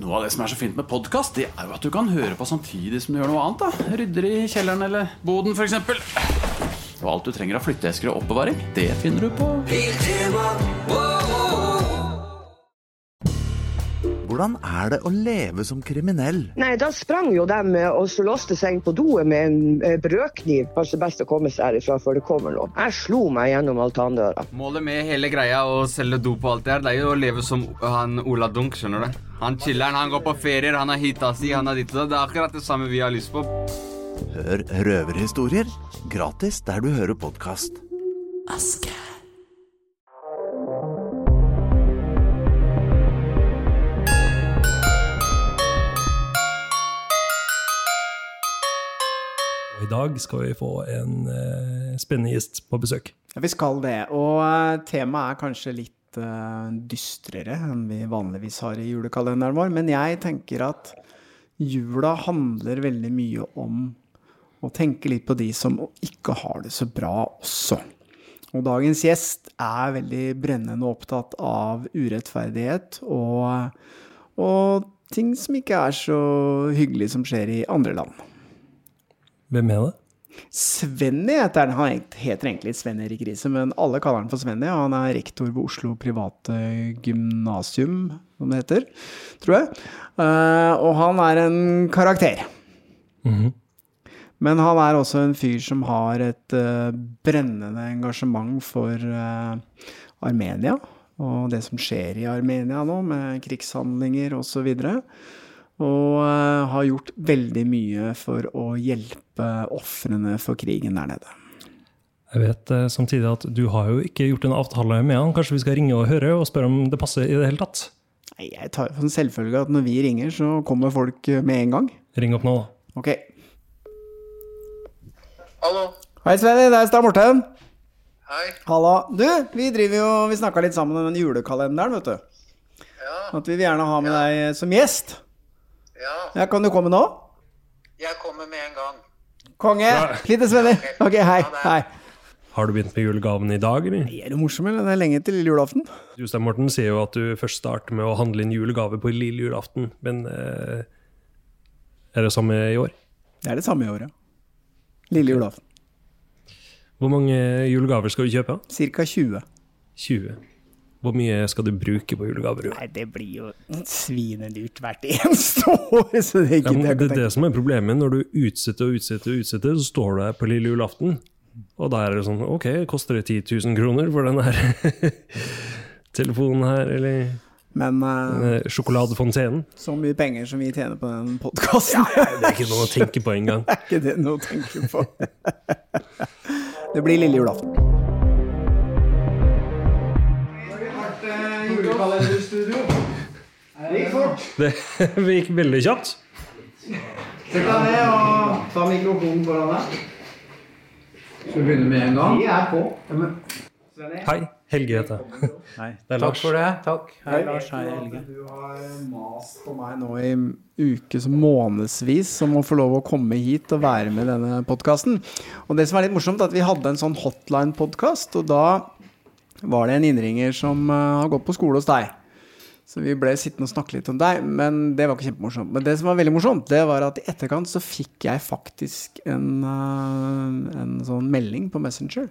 Noe av det som er så fint med podkast, det er jo at du kan høre på samtidig som du gjør noe annet. da Rydder i kjelleren eller boden, f.eks. Og alt du trenger av flytteesker og oppbevaring, det finner du på Hvordan er det å leve som kriminell? Nei, da sprang jo dem eh, og så låste seg inn på doet med en eh, brødkniv. Kanskje best å komme seg herifra før det kommer noe. Jeg slo meg gjennom altandøra. Målet med hele greia å selge do på alt det her, det er jo å leve som han Ola Dunk, skjønner du. Han chiller'n, han går på ferier, han har hita si, han har ditt og datt. Det er akkurat det samme vi har lyst på. Hør røverhistorier gratis der du hører podkast. Aske. i dag skal vi få en eh, spennende gjest på besøk. Ja, vi skal det. Og eh, temaet er kanskje litt eh, dystrere enn vi vanligvis har i julekalenderen vår. Men jeg tenker at jula handler veldig mye om å tenke litt på de som ikke har det så bra også. Og dagens gjest er veldig brennende opptatt av urettferdighet og, og ting som ikke er så hyggelig som skjer i andre land. Hvem er det? Svenny heter han. Han heter egentlig Sven Erik Riise, men alle kaller han for Svenny. Han er rektor ved Oslo private gymnasium, som det heter, tror jeg. Eh, og han er en karakter. Men han er også en fyr som har et eh, brennende engasjement for eh, Armenia. Og det som skjer i Armenia nå, med krigshandlinger osv. Og, så og eh, har gjort veldig mye for å hjelpe ofrene for krigen der nede. Jeg vet eh, samtidig at du har jo ikke gjort en avtale med han. Kanskje vi skal ringe og høre og spørre om det passer i det hele tatt? Nei, Jeg tar for en selvfølge at når vi ringer, så kommer folk eh, med en gang. Ring opp nå, da. Ok. Hallo. Hei, Svenny. Det er Stein Morten. Hei. Halla. Du, vi driver jo Vi snakka litt sammen om den julekalenderen, vet du. Ja. At vi vil gjerne ha med deg som gjest. Ja. Ja, Kan du komme nå? Jeg kommer med en gang. Konge! Lite Svenny. Ok, hei. Hei. Har du begynt med julegaven i dag, eller? Er du morsom, eller? Det er lenge til lille julaften. Jostein Morten, sier jo at du først starter med å handle inn julegave på lille julaften, men eh, er det samme i år? Det er det samme i år, ja. Lille julaften. Hvor mange julegaver skal du kjøpe? Cirka 20. 20. Hvor mye skal du bruke på julegaver? Nei, det blir jo svinedyrt hvert eneste år, så det er Ja, ikke men det det det som er problemet. Når du utsetter og utsetter, og utsetter, så står du der på lille julaften. Og da er det sånn Ok, koster det 10 000 kroner for den her telefonen her, eller Men eh, eh, sjokoladefontenen? så mye penger som vi tjener på den podkasten, Det er ikke noe å tenke på engang. er ikke det noe å tenke på. det blir lille julaften. Det gikk fort. Det gikk veldig kjapt. Sett deg ned og ta mikrofonen foran deg. Skal vi begynne med en gang? Vi er på. Hei, Helge heter jeg. Det er Takk for det. Takk. Hei, Hei, Lars. Hei, Helge. Du har mast på meg nå i ukes månedsvis om å få lov å komme hit og være med i denne podkasten. Og det som er litt morsomt, er at vi hadde en sånn hotline-podkast, og da var det en innringer som eh, har gått på skole hos deg. Så vi ble sittende og snakke litt om deg, men det var ikke kjempemorsomt. Men det som var veldig morsomt, det var at i etterkant så fikk jeg faktisk en, eh, en sånn melding på Messenger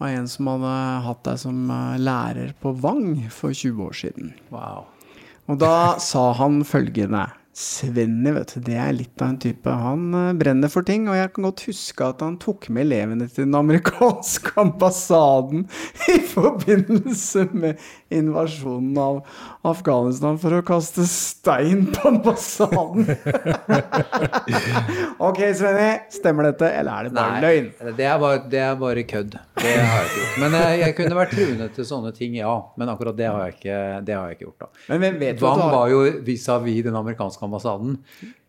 av en som hadde hatt deg som eh, lærer på Vang for 20 år siden. Wow. Og da sa han følgende Svenny, vet du, det er litt av en type. Han eh, brenner for ting, og jeg kan godt huske at han tok med elevene til den amerikanske ambassaden i forbindelse med invasjonen av Afghanistan for å kaste stein på ambassaden. ok, Svenny, stemmer dette, eller er det bare løgn? det er bare, det er bare kødd. Det har jeg ikke gjort. Men jeg, jeg kunne vært truende til sånne ting, ja. Men akkurat det har jeg ikke, det har jeg ikke gjort. da. Men hvem vet du Wang har- var jo vis-à-vis den amerikanske ambassaden.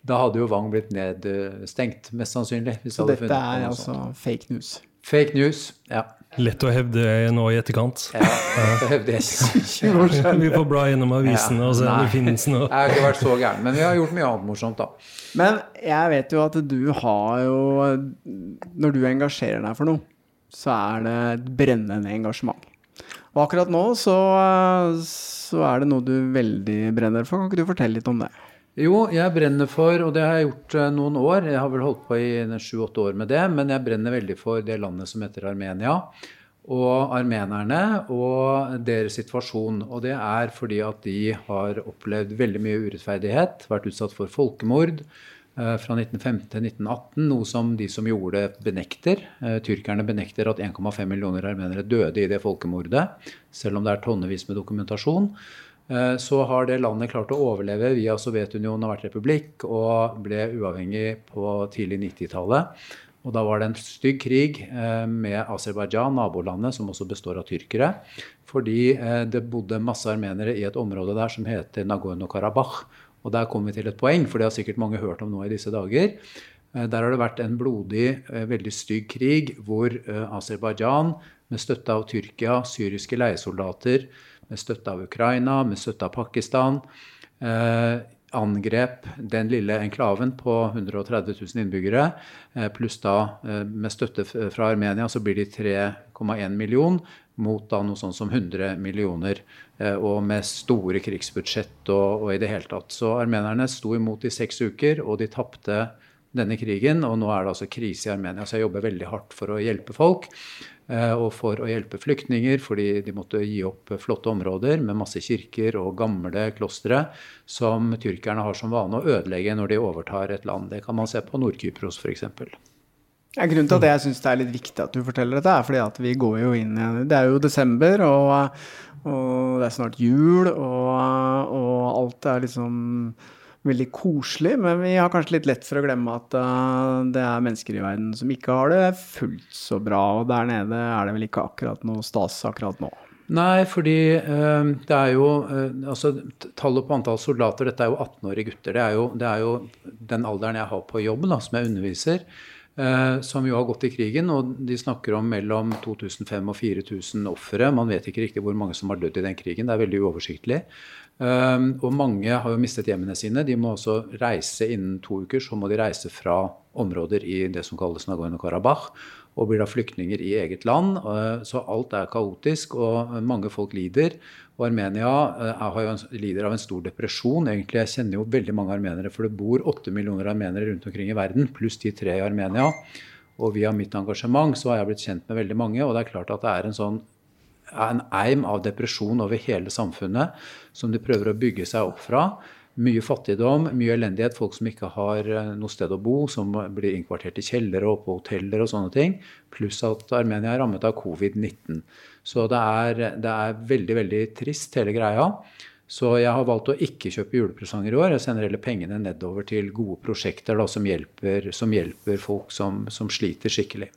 Da hadde jo Wang blitt nedstengt, mest sannsynlig. Hvis Så hadde dette er altså fake news. Fake news. Ja. Lett å hevde nå i etterkant. ja det hevder jeg ikke. Vi får bla gjennom avisene og se om det finnes noe. Jeg har ikke vært så gæren. Men vi har gjort mye annet morsomt, da. Men jeg vet jo at du har jo Når du engasjerer deg for noe, så er det et brennende engasjement. Og akkurat nå så, så er det noe du veldig brenner for. Kan ikke du fortelle litt om det? Jo, jeg brenner for, og det har jeg gjort eh, noen år, jeg har vel holdt på i sju-åtte år med det, men jeg brenner veldig for det landet som heter Armenia. Og armenerne og deres situasjon. Og det er fordi at de har opplevd veldig mye urettferdighet, vært utsatt for folkemord eh, fra 1915 til 1918, noe som de som gjorde det, benekter. Eh, Tyrkerne benekter at 1,5 millioner armenere døde i det folkemordet, selv om det er tonnevis med dokumentasjon. Eh, Så har det landet klart å overleve via Sovjetunionen har vært republikk og ble uavhengig på tidlig 90-tallet. Og da var det en stygg krig eh, med Aserbajdsjan, nabolandet, som også består av tyrkere. Fordi eh, det bodde masse armenere i et område der som heter Nagorno-Karabakh. Og der kom vi til et poeng, for det har sikkert mange hørt om nå i disse dager. Der har det vært en blodig, veldig stygg krig hvor Aserbajdsjan, med støtte av Tyrkia, syriske leiesoldater, med støtte av Ukraina, med støtte av Pakistan, eh, angrep den lille enklaven på 130 000 innbyggere, eh, pluss da eh, med støtte fra Armenia så blir de 3,1 million mot da noe sånn som 100 millioner, eh, og med store krigsbudsjett og, og i det hele tatt. Så armenerne sto imot i seks uker, og de tapte denne krigen, og nå er det altså krise i Armenia. Så jeg jobber veldig hardt for å hjelpe folk. Eh, Og for å hjelpe flyktninger, fordi de måtte gi opp flotte områder med masse kirker og gamle klostre som tyrkerne har som vane å ødelegge når de overtar et land. Det kan man se på Nord-Kypros f.eks. Ja, grunnen til at jeg syns det er litt viktig at du forteller dette, er fordi at vi går jo inn i Det er jo desember, og, og det er snart jul, og, og alt er liksom veldig koselig. Men vi har kanskje litt lett for å glemme at uh, det er mennesker i verden som ikke har det fullt så bra. Og der nede er det vel ikke akkurat noe stas akkurat nå. Nei, fordi uh, det er jo uh, altså Tallet på antall soldater, dette er jo 18-årige gutter. Det er, jo, det er jo den alderen jeg har på jobb, da, som jeg underviser, som jo har gått i krigen. Og de snakker om mellom 2005 og 4000 ofre. Man vet ikke riktig hvor mange som har dødd i den krigen. Det er veldig uoversiktlig. Eh, og mange har jo mistet hjemmene sine. De må også reise innen to uker. Så må de reise fra områder i det som kalles Nagorno-Karabakh og blir da flyktninger i eget land. Eh, Så alt er kaotisk, og mange folk lider. Og Armenia eh, en, lider av en stor depresjon. egentlig. Jeg kjenner jo veldig mange armenere, for det bor åtte millioner armenere rundt omkring i verden, pluss de tre i Armenia. Og via mitt engasjement så har jeg blitt kjent med veldig mange, og det er klart at det er en sånn en eim av depresjon over hele samfunnet som de prøver å bygge seg opp fra. Mye fattigdom, mye elendighet, folk som ikke har eh, noe sted å bo, som blir innkvartert i kjellere og på hoteller og sånne ting. Pluss at Armenia er rammet av covid-19. Så det er, det er veldig, veldig trist, hele greia. Så jeg har valgt å ikke kjøpe julepresanger i år. Jeg sender heller pengene nedover til gode prosjekter da, som, hjelper, som hjelper folk som, som sliter skikkelig.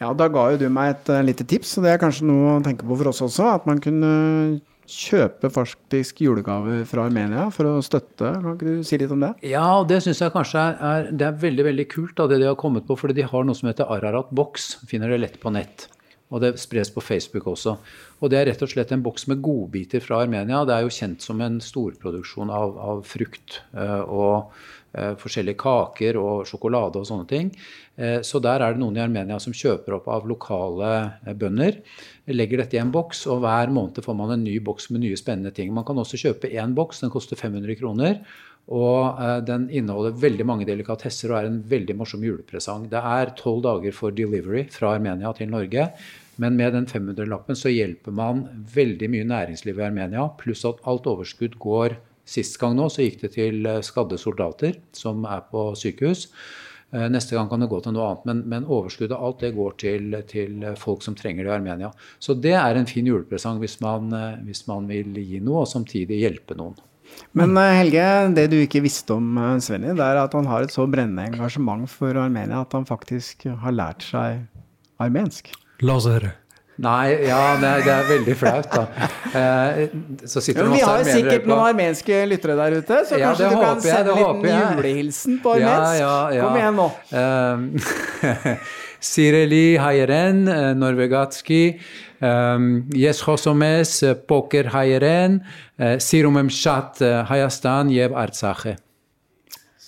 Ja, da ga jo du meg et uh, lite tips, og det er kanskje noe å tenke på for oss også. At man kunne kjøpe faktisk julegaver fra Armenia for å støtte. Kan ikke du si litt om det? Ja, det syns jeg kanskje er, det er veldig veldig kult, da, det de har kommet på. fordi de har noe som heter Ararat Box. Finner det lett på nett. Og det spres på Facebook også. Og det er rett og slett en boks med godbiter fra Armenia. Det er jo kjent som en storproduksjon av, av frukt eh, og forskjellige kaker og sjokolade og sånne ting. Eh, så der er det noen i Armenia som kjøper opp av lokale eh, bønder. Legger dette i en boks, og hver måned får man en ny boks med nye spennende ting. Man kan også kjøpe én boks, den koster 500 kroner. Og eh, den inneholder veldig mange delikatesser og er en veldig morsom julepresang. Det er tolv dager for delivery fra Armenia til Norge. Men med den 500-lappen så hjelper man veldig mye næringsliv i Armenia. Pluss at alt overskudd går Sist gang nå så gikk det til eh, skadde soldater som er på sykehus. Eh, Neste gang kan det gå til noe annet, men, men overskuddet alt det går til, til folk som trenger det i Armenia. Så det er en fin julepresang hvis man, eh, hvis man vil gi noe og samtidig hjelpe noen. Men Helge, det du ikke visste om Svenny, det er at han har et så brennende engasjement for Armenia at han faktisk har lært seg armensk. La oss høre. Nei, ja, det er, det er veldig flaut, da. Eh, Så sitter det masse armenere vi har sikkert noen armenske lyttere der ute, så Ja, kanskje du kan sende en liten jeg. julehilsen på armensk? Ja, ja, ja. Kom igjen nå. Um, Sireli Hayeren, eh, Norvegatski, um, Yes Hosomes, eh, Poker Hayeren, eh, Sirumem Shat, Hayastan, yev Artsakhe.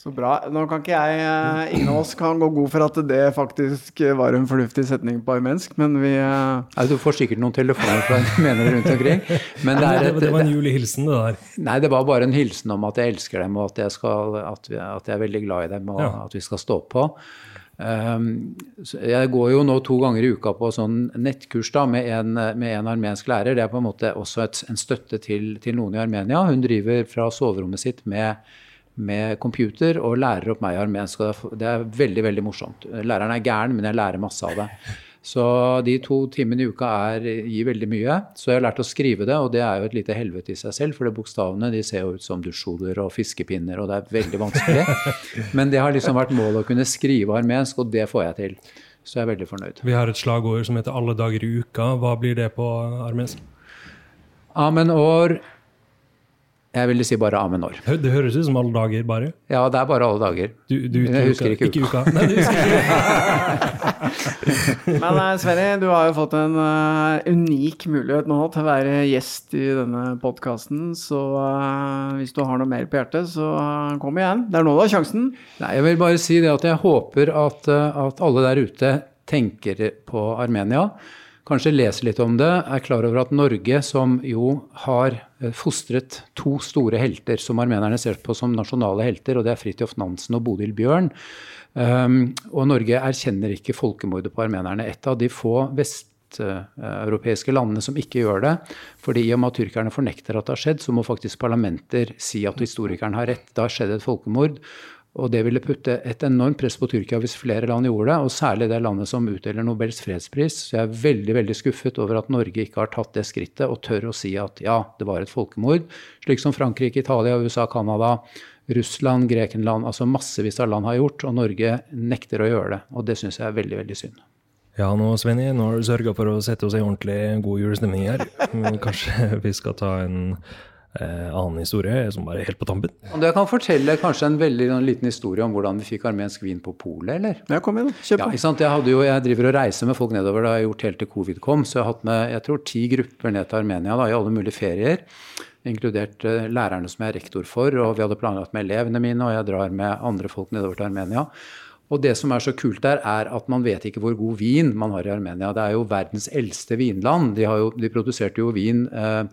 Så bra. Nå kan ikke jeg eh, Ingen av oss kan gå god for at det faktisk var en fornuftig setning på armensk, men vi eh, du får sikkert noen telefoner fra mener rundt omkring. Men det, er et, det var en julehilsen, det der. Nei, det var bare en hilsen om at jeg elsker dem, og at jeg, skal, at vi, at jeg er veldig glad i dem, og Ja. at vi skal stå på. Um, så jeg går jo nå to ganger i uka på sånn nettkurs da, med en, med en armensk lærer. Det er på en måte også et, en støtte til, til noen i Armenia. Hun driver fra soverommet sitt med, med computer og lærer opp meg armensk. det er- er veldig veldig morsomt. Læreren er gæren, men jeg lærer masse av det. Så de to timene i uka er, gir veldig mye. Så jeg har lært å skrive det, og det er jo et lite helvete i seg selv. For de bokstavene de ser jo ut som dusjhoder og fiskepinner, og det er veldig vanskelig. Men det har liksom vært målet å kunne skrive armensk, og det får jeg til. Så jeg er veldig fornøyd. Vi har et slagord som heter 'Alle dager i uka'. Hva blir det på armensk? Amen år Jeg ville si bare Amenor. Det høres ut som alle dager, bare. Ja, det er bare alle dager. Du, du, Jeg husker ikke ikke uka. Nei, du husker ikke. Men eh, Sverre, du har jo fått en uh, unik mulighet nå til å være gjest i denne podkasten. Så uh, hvis du har noe mer på hjertet, så uh, kom igjen. Det er nå du har sjansen. Nei, jeg vil bare si det at jeg håper at, at alle der ute tenker på Armenia. Kanskje leser litt om det, er klar over at Norge, som jo har eh, fostret to store helter som armenerne ser på som nasjonale helter, og det er Fridtjof Nansen og Bodil Bjørn. Um, og Norge erkjenner ikke folkemordet på armenerne. Et av de få vesteuropeiske landene som ikke gjør det. fordi i og med at tyrkerne fornekter at det har skjedd, så må faktisk parlamenter si at historikeren har rett. Da har skjedd et folkemord. Og det ville putte et enormt press på Tyrkia hvis flere land gjorde det, og særlig det landet som utdeler Nobels fredspris. Så jeg er veldig veldig skuffet over at Norge ikke har tatt det skrittet og tør å si at ja, det var et folkemord. Slik som Frankrike, Italia, USA, Canada, Russland, Grekenland, altså massevis av land har gjort, og Norge nekter å gjøre det. Og det syns jeg er veldig, veldig synd. Ja, nå Svenny, nå har du sørga for å sette oss i ordentlig god julestemning her. Kanskje vi skal ta en eh, annen historie som bare er helt på tampen? Jeg kan fortelle kanskje en veldig en liten historie om hvordan vi fikk armensk vin på polet, eller? Ja, kom igjen, kjøp på. Ja? Jeg, hadde jo, jeg driver og reiser med folk nedover, det har jeg gjort helt til covid kom. Så jeg har hatt med jeg tror, ti grupper ned til Armenia da, i alle mulige ferier. Inkludert eh, lærerne som jeg er rektor for, og vi hadde planlagt med elevene mine, og jeg drar med andre folk nedover til Armenia. Og det som er så kult der, er at man vet ikke hvor god vin man har i Armenia. Det er jo verdens eldste vinland. De, har jo, de produserte jo vin eh,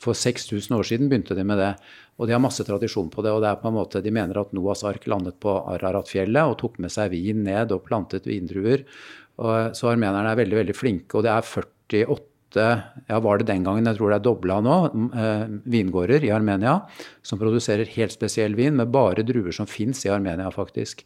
for 6000 år siden, begynte de med det. Og de har masse tradisjon på det. og det er på en måte, De mener at Noas ark landet på Araratfjellet og tok med seg vin ned og plantet vindruer. Og, så armenerne er veldig veldig flinke. Og det er 48 ja, var det den gangen, jeg tror det er dobla nå, eh, vingårder i Armenia som produserer helt spesiell vin med bare druer som fins i Armenia, faktisk.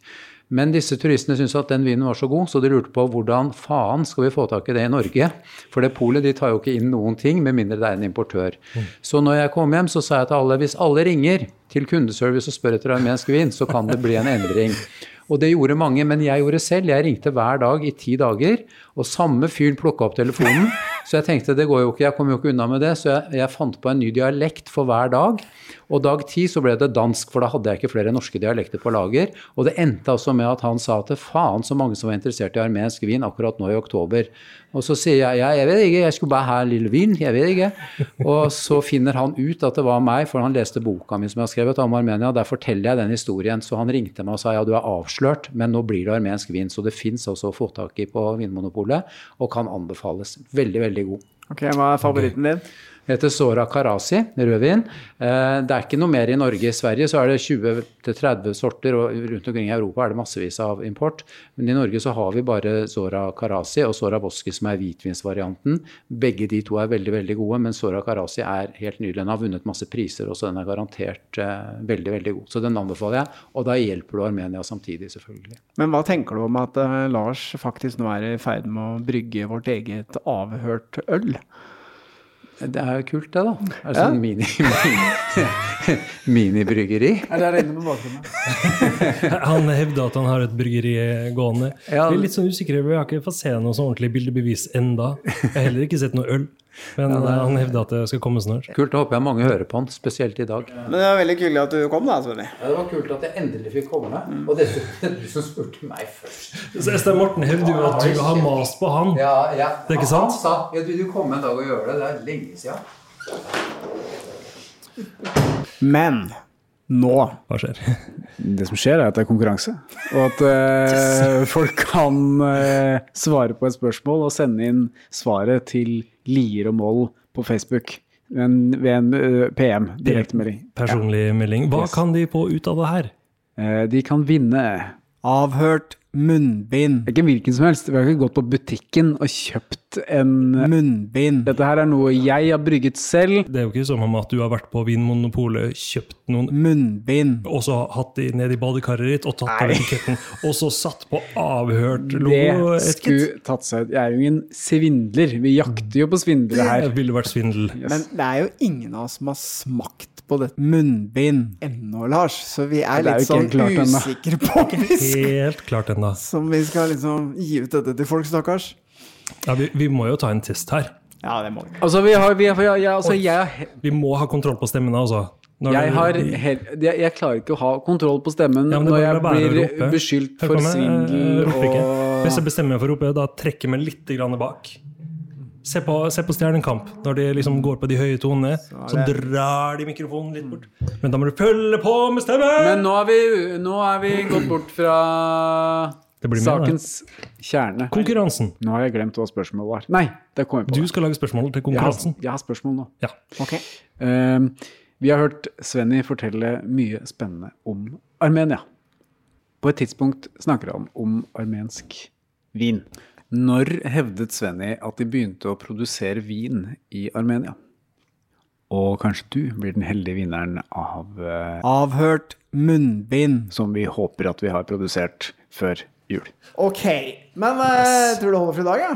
Men disse turistene syntes at den vinen var så god, så de lurte på hvordan faen skal vi få tak i det i Norge? For det polet de tar jo ikke inn noen ting, med mindre det er en importør. Så når jeg kom hjem, så sa jeg til alle hvis alle ringer til kundeservice og spør etter armensk vin, så kan det bli en endring. Og det gjorde mange, men jeg gjorde selv. Jeg ringte hver dag i ti dager, og samme fyren plukka opp telefonen. Så jeg tenkte det går jo ikke, jeg kommer jo ikke unna med det, så jeg, jeg fant på en ny dialekt for hver dag. Og dag ti så ble det dansk, for da hadde jeg ikke flere norske dialekter på lager. Og det endte altså med at han sa at faen så mange som var interessert i armensk vin akkurat nå i oktober. Og så sier jeg ja, jeg vet ikke, jeg skulle bare ha en lille vin, jeg vet ikke. Og så finner han ut at det var meg, for han leste boka mi som jeg har skrevet om Armenia. Der forteller jeg den historien. Så han ringte meg og sa ja, du er avslørt, men nå blir det armensk vin. Så det fins også å få tak i på Vinmonopolet, og kan anbefales. Veldig, veldig god. Ok, Hva er favoritten din? Heter Sora Karasi, rødvin. Eh, Det er ikke noe mer i Norge. I Sverige så er det 20-30 sorter, og rundt omkring i Europa er det massevis av import. Men i Norge så har vi bare Sora Karasi og Sora Boski som er hvitvinsvarianten. Begge de to er veldig veldig gode, men Sora Karasi er helt nydelig. Den har vunnet masse priser også, den er garantert eh, veldig veldig god. Så den anbefaler jeg. Og da hjelper du Armenia samtidig, selvfølgelig. Men hva tenker du om at eh, Lars faktisk nå er i ferd med å brygge vårt eget avhørt øl? Det er jo kult, det, da. Det Er sånn mini, mini, minibryggeri? Er det inne på bakgrunnen? Han hevder at han har et bryggeri gående. Ja. Vi er litt sånn usikre, vi har ikke fått se noe sånn ordentlig bildebevis enda. Jeg har heller ikke sett noe øl. Men eh, han hevder at det skal komme snart. Kult. Da håper jeg mange hører på han, spesielt i dag. Men det var veldig kult at du kom, da. Svenny. Ja, Det var kult at jeg endelig fikk komme. Og dessuten du som spurte meg først. Så Estein Morten hevder jo at du har mast på han. Ja, ja. Det er ikke sant? Han sa ja, du, du komme en dag og gjøre det. Det er lenge siden. Men Nå. Hva skjer? Det som skjer, er at det er konkurranse. Og at eh, folk kan eh, svare på et spørsmål og sende inn svaret til Lier og Moll på Facebook ved en, ved en uh, PM, direktemelding. Personlig melding. Hva Yes. kan de få ut av det her? Eh, de kan vinne Avhørt munnbind. Ikke hvilken som helst. Vi har ikke gått på butikken og kjøpt en Munnbind. Dette her er noe jeg har brygget selv. Det er jo ikke som om at du har vært på Vinmonopolet, kjøpt noen Munnbind. og så hatt de ned i badekaret ditt og tatt av etiketten, og så satt på avhørt Det skulle tatt seg ut. Jeg er jo ingen svindler. Vi jakter jo på svindlere her. Det ville vært svindel. Men det er jo ingen av oss som har smakt på dette munnbind ennå, Lars. Så vi er er litt sånn klart usikre på om vi skal, Helt klart ennå. som vi skal liksom gi ut dette til folk, stakkars. Ja, vi, vi må jo ta en test her. Ja, det må vi. Altså, vi har, vi har, ja, jeg, altså, jeg, Vi må ha kontroll på stemmene, altså. Når jeg, har jeg, jeg klarer ikke å ha kontroll på stemmen Ja, når jeg blir beskyldt for på svindel. Hvis jeg bestemmer meg for å rope, da trekker jeg meg litt grann bak. Se på, se på Stjernekamp. Når de liksom går på de høye tonene, så drar de mikrofonen litt bort. Men da må du følge på med stemmen! Men nå er vi, nå er vi gått bort fra sakens med. kjerne. Konkurransen. Nå har jeg glemt hva spørsmålet var. Nei, det kom jeg på. Du skal lage spørsmål til jeg, har, konkurransen. jeg har spørsmål nå. Ja. Ehm, vi har hørt Svenny fortelle mye spennende om Armenia. På et tidspunkt snakker han om armensk vin. Når hevdet Svenny at de begynte å produsere vin i Armenia? Og kanskje du blir den heldige vinneren av eh, Avhørt munnbind. som vi håper at vi har produsert før jul. Ok, men eh, Yes. tror det holder for i dag, ja.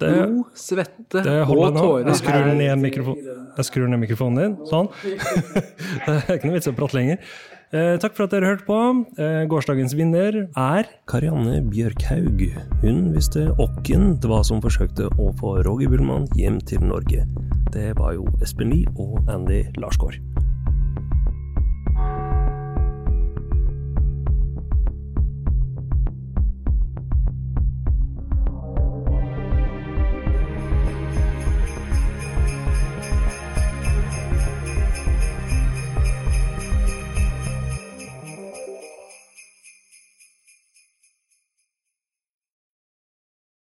Det, Blod, svette det og holder nå. tårer. Jeg skrur ned, mikrofon. jeg skrur ned mikrofonen din. Sånn. det er ikke noe vits i å prate lenger. Eh, takk for at dere hørte på. Eh, gårsdagens vinner er Karianne Bjørkhaug. Hun visste åkken det var som forsøkte å få Roger Bullmann hjem til Norge. Det var jo Espen Lie og Andy Larsgaard.